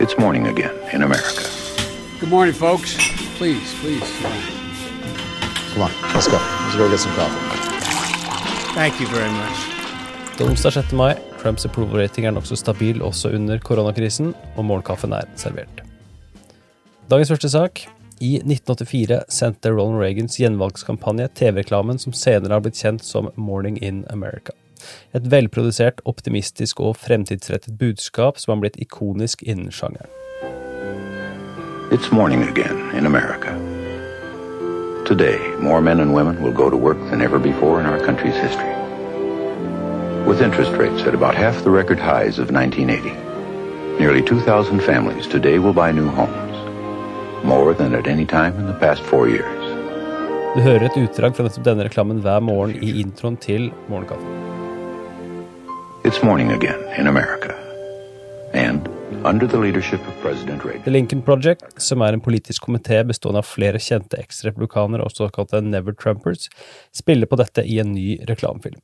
It's morning again in America. Good morning, folks. Please, please. Come on, let's go. Let's go get some coffee. Thank you very much. Det er onsdag 6. mai. Trumps approval rating er nokså stabil også under koronakrisen, og morgenkaffen er servert. Dagens første sak. I 1984 sendte Ronald Reagans gjenvalgskampanje TV-reklamen som senere har blitt kjent som Morning in America. Et velprodusert, optimistisk og fremtidsrettet budskap som har blitt ikonisk innen sjangeren. It's morning again in America. Today, more men and women will go to work than ever before in our country's history. With interest rates at about half the record highs of 1980, nearly 2,000 families today will buy new homes, more than at any time in the past four years. Du hører et utdrag fra denne reklamen hver morgen i introen til Morgenkaffen. It's morning again in America. And under the leadership of President The Lincoln Project, som er en politisk komité bestående av flere kjente eks-republikanere og såkalte Never Trumpers, spiller på dette i en ny reklamefilm.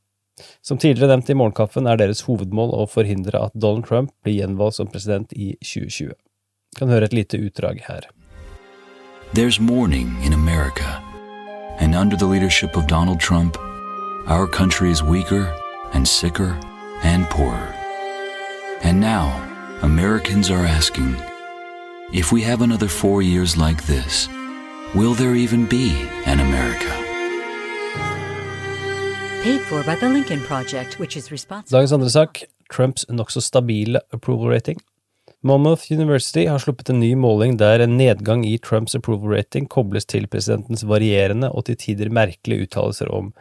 Som tidligere nevnt i Morgenkaffen er deres hovedmål å forhindre at Donald Trump blir gjenvalgt som president i 2020. Kan høre et lite utdrag her. There's morning in America. And under the leadership of Donald Trump, our country is weaker and sicker and poorer. And now, Americans are asking if we have another four years like this, will there even be an America? Paid for by the Lincoln Project, which is responsible. Dagens andre sak, Trumps nokså stabile approval rating. Monmouth University har sluppet en ny måling der en nedgang i Trumps approval rating kobles til presidentens varierende og til tider merkelige uttalelser om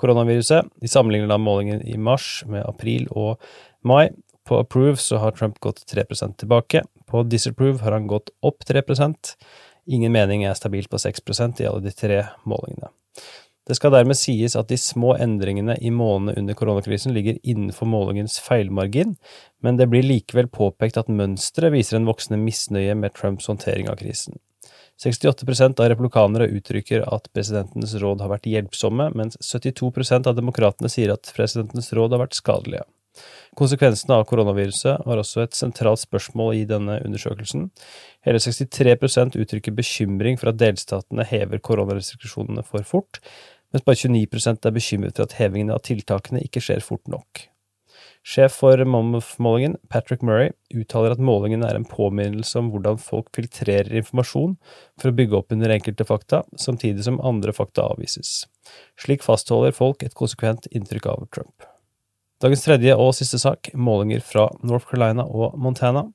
koronaviruset. De sammenligner da målingen i mars med april og mai. På approve så har Trump gått 3% tilbake. På disapprove har han gått opp 3% Ingen mening er stabilt på 6% i alle de tre målingene. Det skal dermed sies at de små endringene i månedene under koronakrisen ligger innenfor målingens feilmargin, men det blir likevel påpekt at mønsteret viser en voksende misnøye med Trumps håndtering av krisen. 68% av republikanere uttrykker at presidentens råd har vært hjelpsomme, mens 72% av demokratene sier at presidentens råd har vært skadelige. Konsekvensene av koronaviruset var også et sentralt spørsmål i denne undersøkelsen. Hele 63% uttrykker bekymring for at delstatene hever koronarestriksjonene for fort, mens bare 29% er bekymret for at hevingen av tiltakene ikke skjer fort nok. Sjef for Mammoth-målingen, Patrick Murray, uttaler at målingen er en påminnelse om hvordan folk filtrerer informasjon for å bygge opp under enkelte fakta, samtidig som andre fakta avvises. Slik fastholder folk et konsekvent inntrykk av Trump. Dagens tredje og siste sak, målinger fra North Carolina og Montana.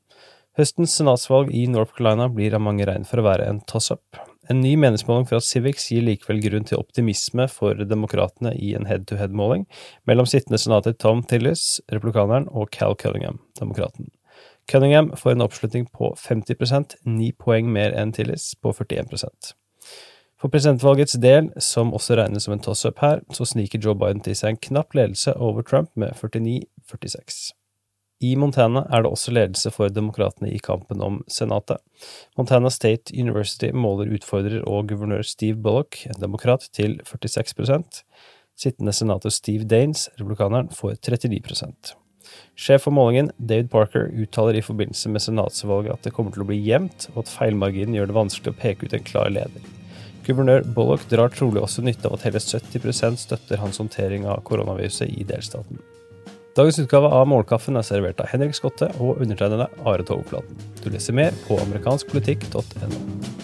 Høstens senatsvalg i North Carolina blir av mange regn for å være en toss-up. En ny meningsmåling fra Civics gir likevel grunn til optimisme for demokratene i en head-to-head-måling mellom sittende senater Tom Tillis, republikaneren, og Cal Cunningham, demokraten. Cunningham får en oppslutning på 50% ni poeng mer enn Tillis, på 41% For presidentvalgets del, som også regnes som en toss-up her, så sniker Joe Biden til seg en knapp ledelse over Trump med 49-46. I Montana er det også ledelse for demokratene i kampen om senatet. Montana State University måler utfordrer og guvernør Steve Bullock, en demokrat, til 46% Sittende senator Steve Daines, republikaneren, får 39% Sjef for målingen, David Parker, uttaler i forbindelse med senatsvalget at det kommer til å bli jevnt, og at feilmarginen gjør det vanskelig å peke ut en klar leder. Guvernør Bullock drar trolig også nytte av at hele 70% støtter hans håndtering av koronaviruset i delstaten. Dagens utgave av Målkaffen er servert av Henrik Skotte og undertegnede Are Togflaten. Du leser mer på amerikanskpolitikk.no.